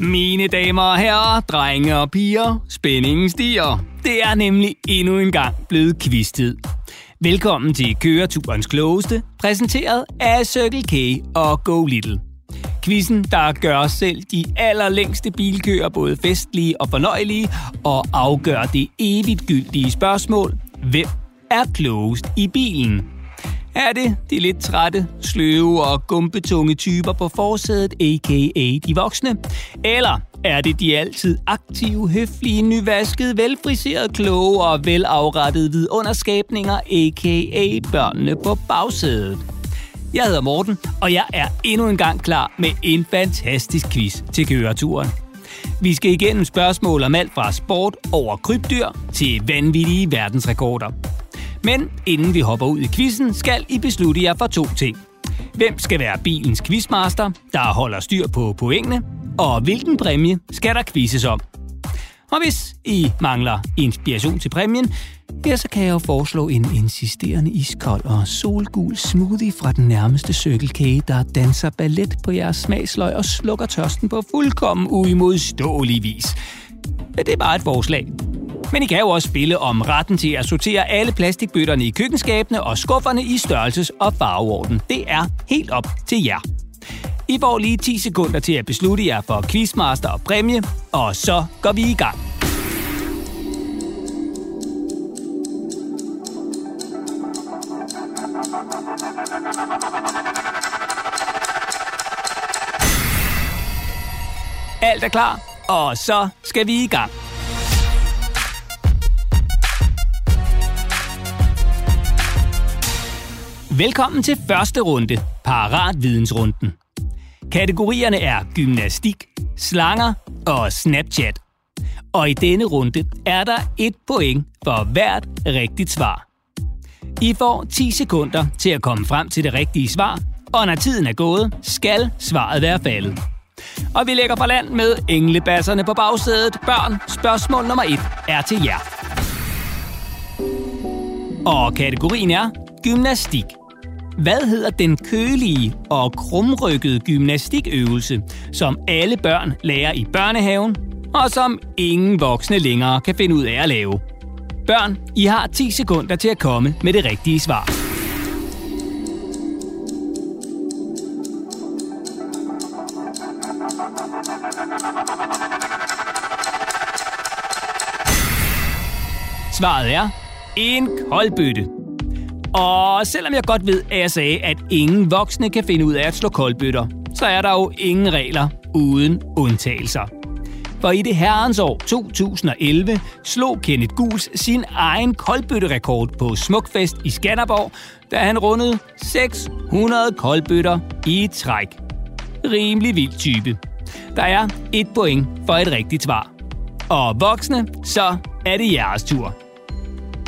Mine damer og herrer, drenge og piger, spændingen stiger. Det er nemlig endnu en gang blevet kvistet. Velkommen til Køreturens Klogeste, præsenteret af Circle K og Go Little. Quizzen, der gør selv de allerlængste bilkøer både festlige og fornøjelige, og afgør det evigt gyldige spørgsmål, hvem er klogest i bilen? Er det de lidt trætte, sløve og gumpetunge typer på forsædet, a.k.a. de voksne? Eller er det de altid aktive, høflige, nyvaskede, velfriserede, kloge og velafrettede vidunderskabninger, a.k.a. børnene på bagsædet? Jeg hedder Morten, og jeg er endnu en gang klar med en fantastisk quiz til køreturen. Vi skal igennem spørgsmål om alt fra sport over krybdyr til vanvittige verdensrekorder. Men inden vi hopper ud i quizzen, skal I beslutte jer for to ting. Hvem skal være bilens quizmaster, der holder styr på pointene, og hvilken præmie skal der quizzes om? Og hvis I mangler inspiration til præmien, ja, så kan jeg jo foreslå en insisterende iskold og solgul smoothie fra den nærmeste Circle K, der danser ballet på jeres smagsløg og slukker tørsten på fuldkommen uimodståelig vis. Ja, det er bare et forslag. Men I kan jo også spille om retten til at sortere alle plastikbøtterne i køkkenskabene og skufferne i størrelses- og farveorden. Det er helt op til jer. I får lige 10 sekunder til at beslutte jer for quizmaster og præmie, og så går vi i gang. Alt er klar, og så skal vi i gang. Velkommen til første runde, Paratvidensrunden. Kategorierne er gymnastik, slanger og Snapchat. Og i denne runde er der et point for hvert rigtigt svar. I får 10 sekunder til at komme frem til det rigtige svar, og når tiden er gået, skal svaret være faldet. Og vi lægger fra land med englebasserne på bagsædet. Børn, spørgsmål nummer 1 er til jer. Og kategorien er gymnastik. Hvad hedder den kølige og krumrykkede gymnastikøvelse, som alle børn lærer i børnehaven, og som ingen voksne længere kan finde ud af at lave? Børn, I har 10 sekunder til at komme med det rigtige svar. Svaret er en koldbøtte. Og selvom jeg godt ved, at jeg sagde, at ingen voksne kan finde ud af at slå koldbøtter, så er der jo ingen regler uden undtagelser. For i det herrens år 2011 slog Kenneth Guls sin egen koldbøtterekord på Smukfest i Skanderborg, da han rundede 600 koldbøtter i et træk. Rimelig vild type. Der er et point for et rigtigt svar. Og voksne, så er det jeres tur.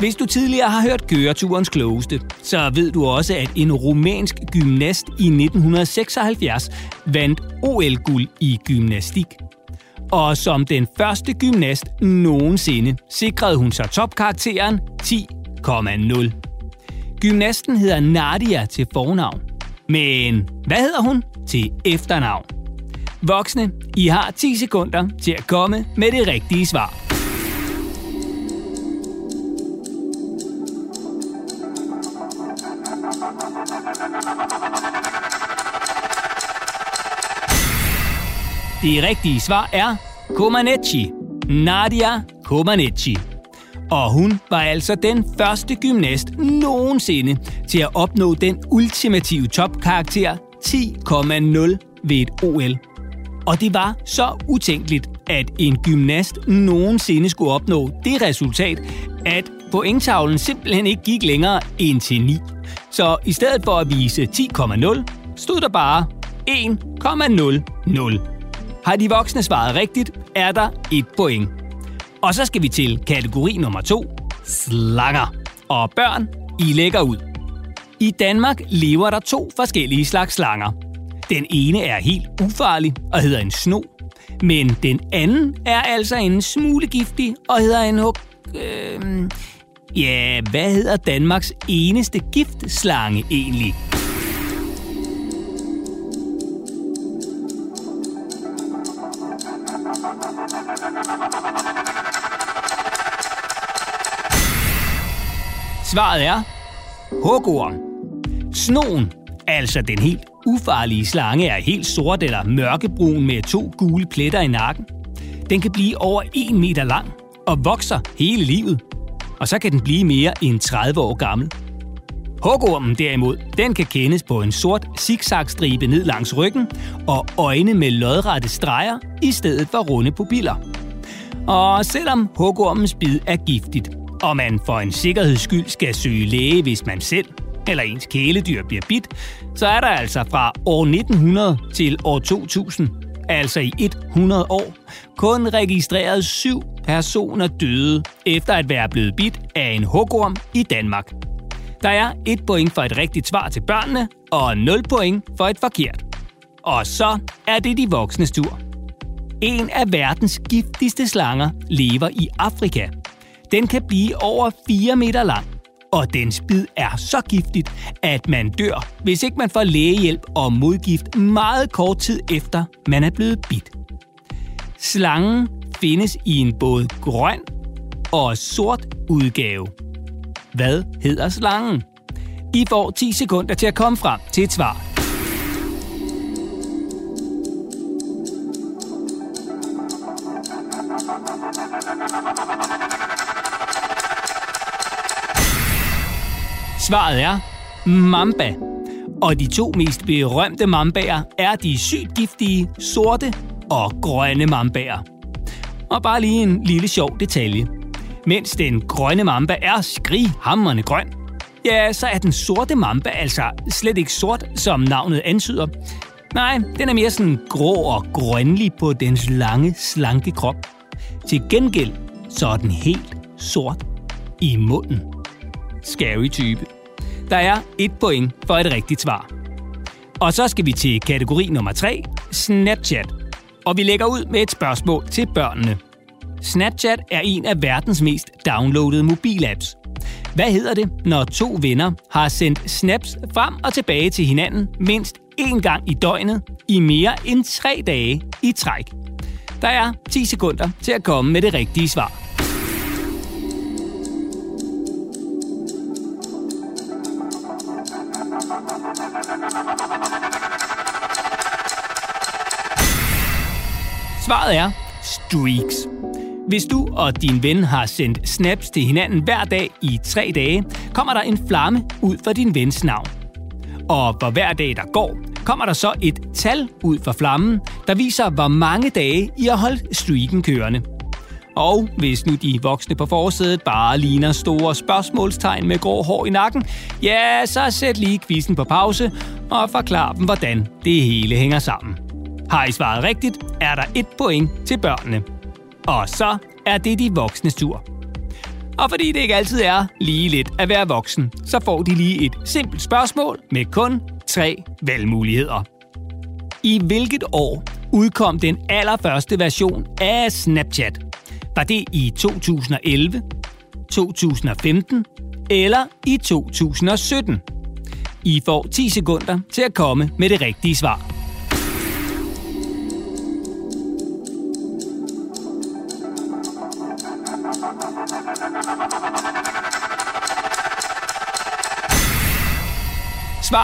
Hvis du tidligere har hørt køreturens klogeste, så ved du også, at en rumænsk gymnast i 1976 vandt OL-guld i gymnastik. Og som den første gymnast nogensinde sikrede hun sig topkarakteren 10,0. Gymnasten hedder Nadia til fornavn. Men hvad hedder hun til efternavn? Voksne, I har 10 sekunder til at komme med det rigtige svar. Det rigtige svar er Comaneci. Nadia Comaneci. Og hun var altså den første gymnast nogensinde til at opnå den ultimative topkarakter 10,0 ved et OL. Og det var så utænkeligt, at en gymnast nogensinde skulle opnå det resultat, at pointtavlen simpelthen ikke gik længere end til 9. Så i stedet for at vise 10,0, stod der bare 1,00. Har de voksne svaret rigtigt, er der et point. Og så skal vi til kategori nummer 2, slanger. Og børn, I lægger ud. I Danmark lever der to forskellige slags slanger. Den ene er helt ufarlig og hedder en sno. Men den anden er altså en smule giftig og hedder en huk... Øh, Ja, hvad hedder Danmarks eneste giftslange egentlig? Svaret er hugorm. Snoen, altså den helt ufarlige slange, er helt sort eller mørkebrun med to gule pletter i nakken. Den kan blive over 1 meter lang og vokser hele livet og så kan den blive mere end 30 år gammel. Hugormen derimod, den kan kendes på en sort zigzagstribe ned langs ryggen og øjne med lodrette streger i stedet for runde pupiller. Og selvom hugormens bid er giftigt, og man for en sikkerheds skyld skal søge læge, hvis man selv eller ens kæledyr bliver bidt, så er der altså fra år 1900 til år 2000, altså i 100 år, kun registreret syv personer døde efter at være blevet bidt af en hugorm i Danmark. Der er et point for et rigtigt svar til børnene, og 0 point for et forkert. Og så er det de voksnes tur. En af verdens giftigste slanger lever i Afrika. Den kan blive over 4 meter lang, og dens bid er så giftigt, at man dør, hvis ikke man får lægehjælp og modgift meget kort tid efter, man er blevet bidt. Slangen findes i en både grøn og sort udgave. Hvad hedder slangen? I får 10 sekunder til at komme frem til et svar. Svaret er mamba. Og de to mest berømte mambaer er de sygt giftige sorte og grønne mambaer. Og bare lige en lille sjov detalje. Mens den grønne mamba er skrighammerende grøn, ja, så er den sorte mamba altså slet ikke sort, som navnet antyder. Nej, den er mere sådan grå og grønlig på dens lange, slanke krop. Til gengæld så er den helt sort i munden. Scary type. Der er et point for et rigtigt svar. Og så skal vi til kategori nummer 3, Snapchat. Og vi lægger ud med et spørgsmål til børnene. Snapchat er en af verdens mest downloadede mobilapps. Hvad hedder det, når to venner har sendt snaps frem og tilbage til hinanden mindst én gang i døgnet i mere end tre dage i træk? Der er 10 sekunder til at komme med det rigtige svar. Svaret er streaks. Hvis du og din ven har sendt snaps til hinanden hver dag i tre dage, kommer der en flamme ud for din vens navn. Og for hver dag, der går, kommer der så et tal ud for flammen, der viser, hvor mange dage I har holdt streaken kørende. Og hvis nu de voksne på forsædet bare ligner store spørgsmålstegn med grå hår i nakken, ja, så sæt lige quizzen på pause og forklar dem, hvordan det hele hænger sammen. Har I svaret rigtigt, er der et point til børnene. Og så er det de voksne tur. Og fordi det ikke altid er lige lidt at være voksen, så får de lige et simpelt spørgsmål med kun tre valgmuligheder. I hvilket år udkom den allerførste version af Snapchat? Var det i 2011, 2015 eller i 2017? I får 10 sekunder til at komme med det rigtige svar.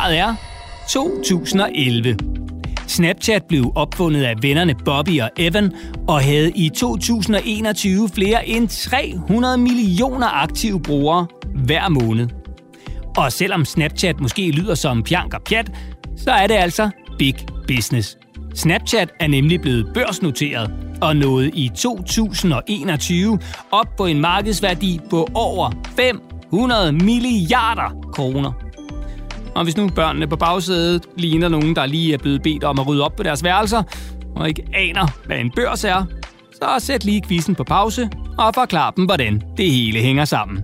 Svaret er 2011. Snapchat blev opfundet af vennerne Bobby og Evan og havde i 2021 flere end 300 millioner aktive brugere hver måned. Og selvom Snapchat måske lyder som pjank og pjat, så er det altså big business. Snapchat er nemlig blevet børsnoteret og nåede i 2021 op på en markedsværdi på over 500 milliarder kroner. Og hvis nu børnene på bagsædet ligner nogen, der lige er blevet bedt om at rydde op på deres værelser, og ikke aner, hvad en børs er, så sæt lige quizzen på pause og forklar dem, hvordan det hele hænger sammen.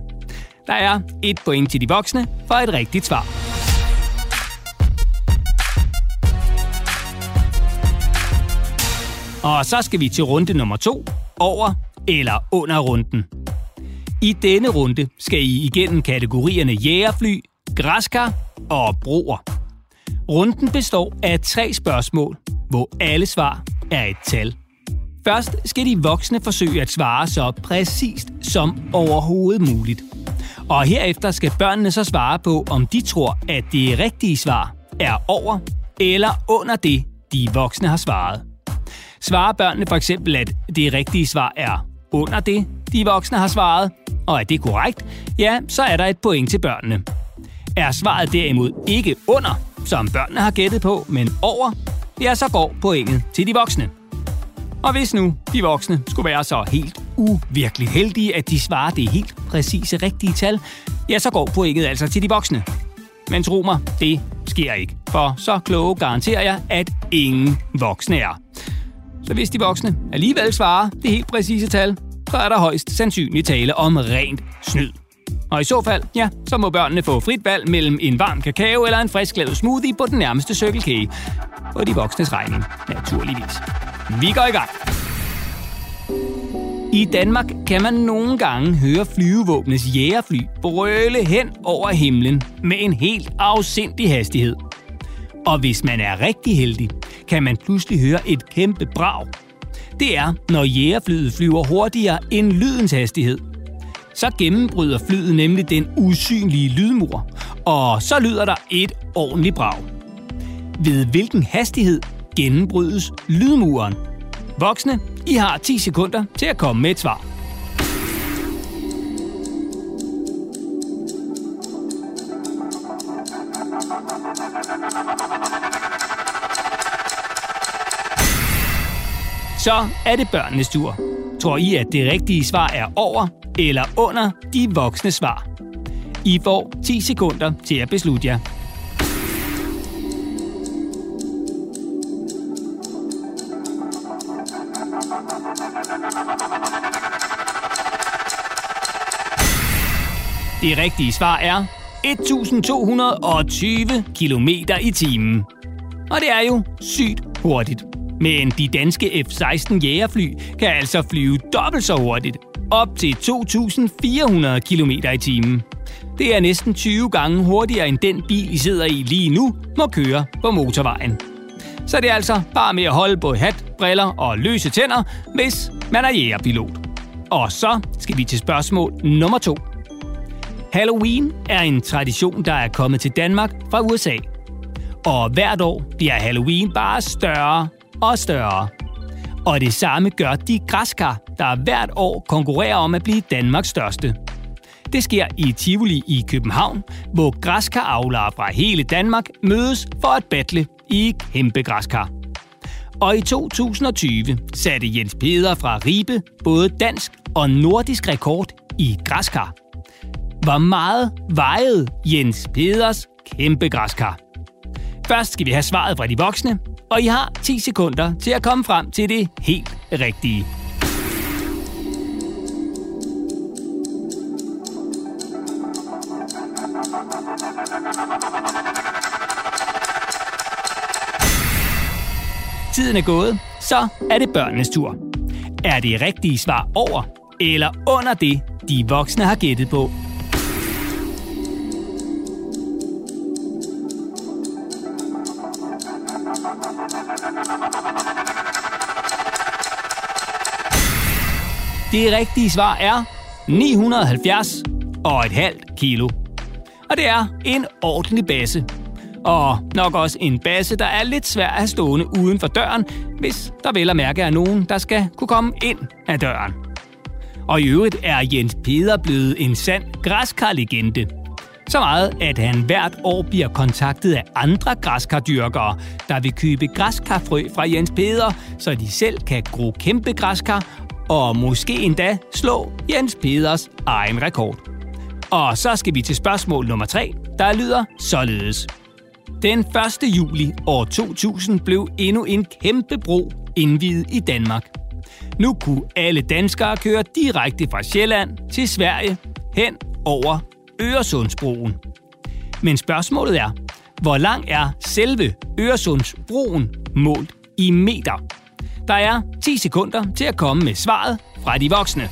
Der er et point til de voksne for et rigtigt svar. Og så skal vi til runde nummer to, over eller under runden. I denne runde skal I igennem kategorierne jægerfly, græskar og broer. Runden består af tre spørgsmål, hvor alle svar er et tal. Først skal de voksne forsøge at svare så præcist som overhovedet muligt. Og herefter skal børnene så svare på, om de tror, at det rigtige svar er over eller under det, de voksne har svaret. Svarer børnene for eksempel, at det rigtige svar er under det, de voksne har svaret, og er det korrekt, ja, så er der et point til børnene. Er svaret derimod ikke under, som børnene har gættet på, men over, ja, så går pointet til de voksne. Og hvis nu de voksne skulle være så helt uvirkeligt heldige, at de svarer det helt præcise rigtige tal, ja, så går pointet altså til de voksne. Men tro mig, det sker ikke. For så kloge garanterer jeg, at ingen voksne er. Så hvis de voksne alligevel svarer det helt præcise tal, så er der højst sandsynligt tale om rent snyd. Og i så fald, ja, så må børnene få frit valg mellem en varm kakao eller en frisklavet smoothie på den nærmeste Circle K. På de voksnes regning, naturligvis. Vi går i gang. I Danmark kan man nogle gange høre flyvevåbnets jægerfly brøle hen over himlen med en helt afsindig hastighed. Og hvis man er rigtig heldig, kan man pludselig høre et kæmpe brag. Det er, når jægerflyet flyver hurtigere end lydens hastighed. Så gennembryder flyet nemlig den usynlige lydmur, og så lyder der et ordentligt brag. Ved hvilken hastighed gennembrydes lydmuren? Voksne, I har 10 sekunder til at komme med et svar. Så er det børnenes tur. Tror I, at det rigtige svar er over eller under de voksne svar? I får 10 sekunder til at beslutte jer. Det rigtige svar er 1220 km i timen. Og det er jo sygt hurtigt. Men de danske F-16 jægerfly kan altså flyve dobbelt så hurtigt, op til 2.400 km i timen. Det er næsten 20 gange hurtigere end den bil, I sidder i lige nu, må køre på motorvejen. Så det er altså bare med at holde på hat, briller og løse tænder, hvis man er jægerpilot. Og så skal vi til spørgsmål nummer to. Halloween er en tradition, der er kommet til Danmark fra USA. Og hvert år bliver Halloween bare større og større. Og det samme gør de græskar, der hvert år konkurrerer om at blive Danmarks største. Det sker i Tivoli i København, hvor græskaravlere fra hele Danmark mødes for at battle i kæmpe græskar. Og i 2020 satte Jens Peder fra Ribe både dansk og nordisk rekord i græskar. Hvor meget vejede Jens Peders kæmpe græskar? Først skal vi have svaret fra de voksne, og I har 10 sekunder til at komme frem til det helt rigtige. Tiden er gået, så er det børnenes tur. Er det rigtige svar over eller under det, de voksne har gættet på? Det rigtige svar er 970 og et halvt kilo. Og det er en ordentlig basse. Og nok også en basse, der er lidt svær at have stående uden for døren, hvis der vel at mærke er nogen, der skal kunne komme ind af døren. Og i øvrigt er Jens Peder blevet en sand græskarlegende. Så meget, at han hvert år bliver kontaktet af andre græskardyrkere, der vil købe græskarfrø fra Jens Peder, så de selv kan gro kæmpe græskar og måske endda slå Jens Peders egen rekord. Og så skal vi til spørgsmål nummer 3, der lyder således. Den 1. juli år 2000 blev endnu en kæmpe bro indvidet i Danmark. Nu kunne alle danskere køre direkte fra Sjælland til Sverige hen over Øresundsbroen. Men spørgsmålet er, hvor lang er selve Øresundsbroen målt i meter? Der er 10 sekunder til at komme med svaret fra de voksne.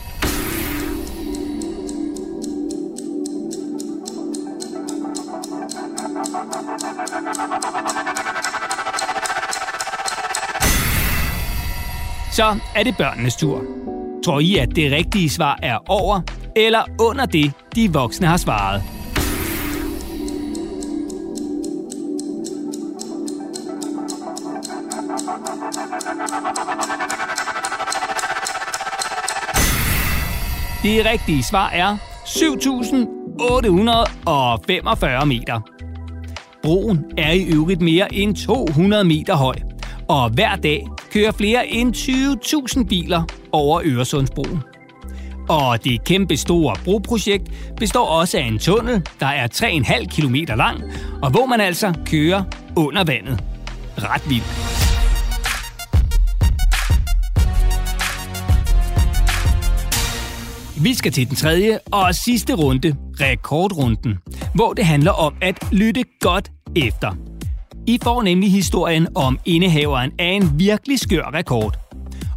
Så er det børnenes tur. Tror I, at det rigtige svar er over eller under det, De voksne har svaret. Det rigtige svar er 7.845 meter. Broen er i øvrigt mere end 200 meter høj, og hver dag kører flere end 20.000 biler over Øresundsbroen. Og det kæmpe store broprojekt består også af en tunnel, der er 3,5 km lang, og hvor man altså kører under vandet. Ret vildt. Vi skal til den tredje og sidste runde, rekordrunden, hvor det handler om at lytte godt efter. I får nemlig historien om indehaveren af en virkelig skør rekord.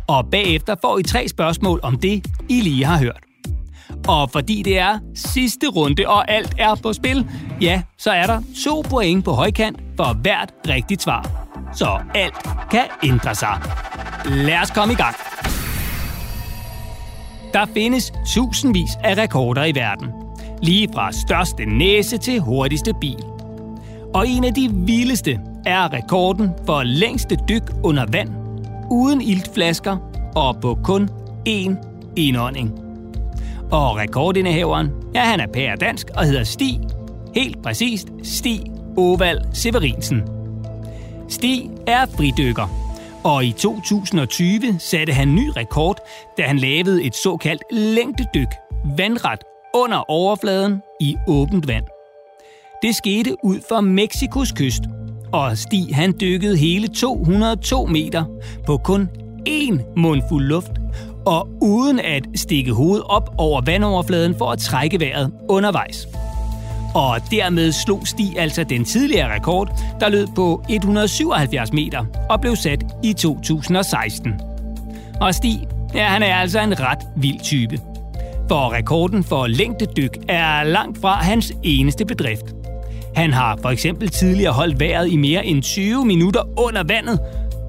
Og bagefter får I tre spørgsmål om det, I lige har hørt. Og fordi det er sidste runde, og alt er på spil, ja, så er der to point på højkant for hvert rigtigt svar. Så alt kan ændre sig. Lad os komme i gang. Der findes tusindvis af rekorder i verden. Lige fra største næse til hurtigste bil. Og en af de vildeste er rekorden for længste dyk under vand, uden iltflasker og på kun én indånding. Og rekordindehaveren, ja han er pære dansk og hedder Stig, helt præcist Stig Oval Severinsen. Stig er fridykker, og i 2020 satte han ny rekord, da han lavede et såkaldt længdedyk vandret under overfladen i åbent vand. Det skete ud for Mexikos kyst, og Stig han dykkede hele 202 meter på kun én mundfuld luft, og uden at stikke hovedet op over vandoverfladen for at trække vejret undervejs. Og dermed slog Stig altså den tidligere rekord, der lød på 177 meter og blev sat i 2016. Og Stig, ja, han er altså en ret vild type. For rekorden for længdedyk er langt fra hans eneste bedrift. Han har for eksempel tidligere holdt vejret i mere end 20 minutter under vandet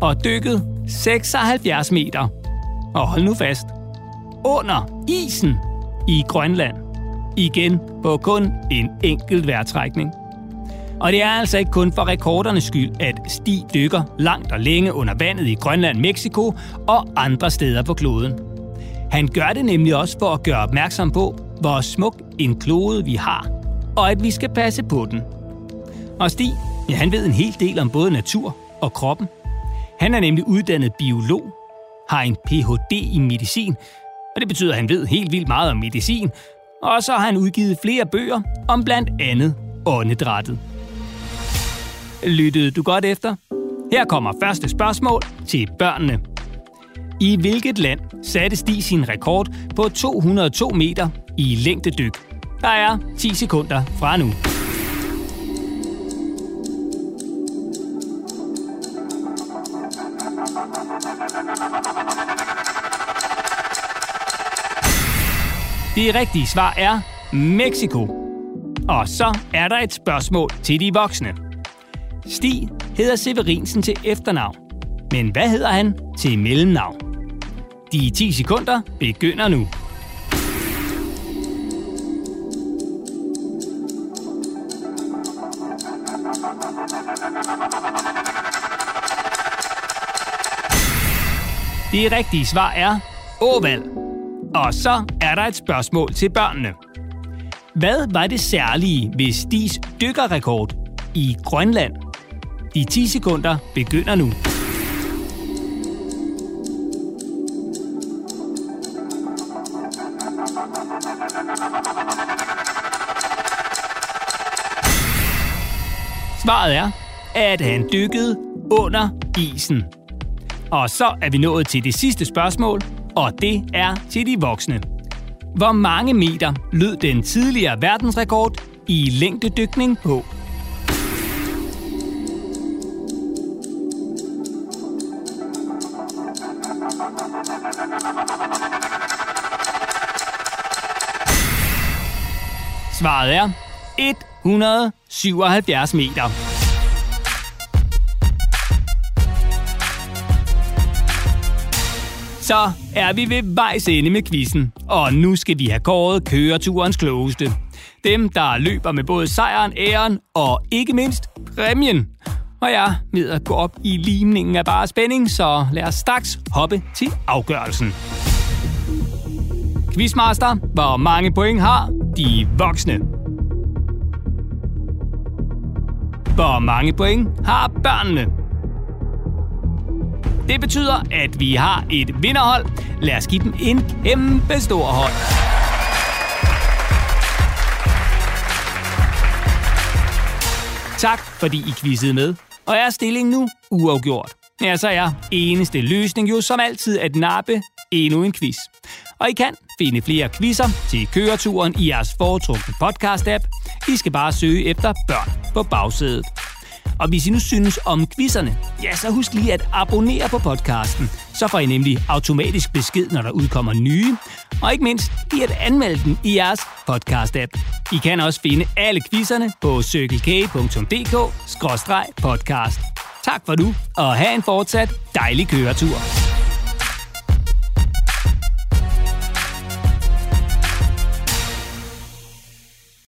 og dykket 76 meter. Og hold nu fast. Under isen i Grønland igen på kun en enkelt vejrtrækning. Og det er altså ikke kun for rekordernes skyld, at Stig dykker langt og længe under vandet i Grønland, Mexico og andre steder på kloden. Han gør det nemlig også for at gøre opmærksom på, hvor smuk en klode vi har, og at vi skal passe på den. Og Stig, ja, han ved en hel del om både natur og kroppen. Han er nemlig uddannet biolog, har en Ph.D. i medicin, og det betyder, at han ved helt vildt meget om medicin, og så har han udgivet flere bøger om blandt andet åndedrættet. Lyttede du godt efter? Her kommer første spørgsmål til børnene. I hvilket land satte Stig sin rekord på 202 meter i længdedyk? Der er 10 sekunder fra nu. Det rigtige svar er Mexico. Og så er der et spørgsmål til de voksne. Stig hedder Severinsen til efternavn. Men hvad hedder han til mellemnavn? De 10 sekunder begynder nu. Det rigtige svar er Oval. Og så er der et spørgsmål til børnene. Hvad var det særlige ved Stis dykkerrekord i Grønland? De 10 sekunder begynder nu. Svaret er, at han dykkede under isen. Og så er vi nået til det sidste spørgsmål, og det er til de voksne. Hvor mange meter lød den tidligere verdensrekord i længdedykning på? Svaret er 177 meter. Så er vi ved vejs ende med quizzen, og nu skal vi have kåret køreturens klogeste. Dem, der løber med både sejren, æren og ikke mindst præmien. Og jeg ved at gå op i limningen af bare spænding, så lad os straks hoppe til afgørelsen. Quizmaster, hvor mange point har de voksne? Hvor mange point har børnene? Det betyder, at vi har et vinderhold. Lad os give dem en kæmpe stor hånd. Tak, fordi I quizzede med. Og er stillingen nu uafgjort? Ja, så er eneste løsning jo som altid at nappe endnu en quiz. Og I kan finde flere quizzer til køreturen i jeres foretrukne podcast-app. I skal bare søge efter børn på bagsædet. Og hvis I nu synes om quizzerne, ja, så husk lige at abonnere på podcasten. Så får I nemlig automatisk besked, når der udkommer nye. Og ikke mindst, i at anmelde den i jeres podcast-app. I kan også finde alle quizzerne på cykelk.dk-podcast. Tak for nu, og have en fortsat dejlig køretur.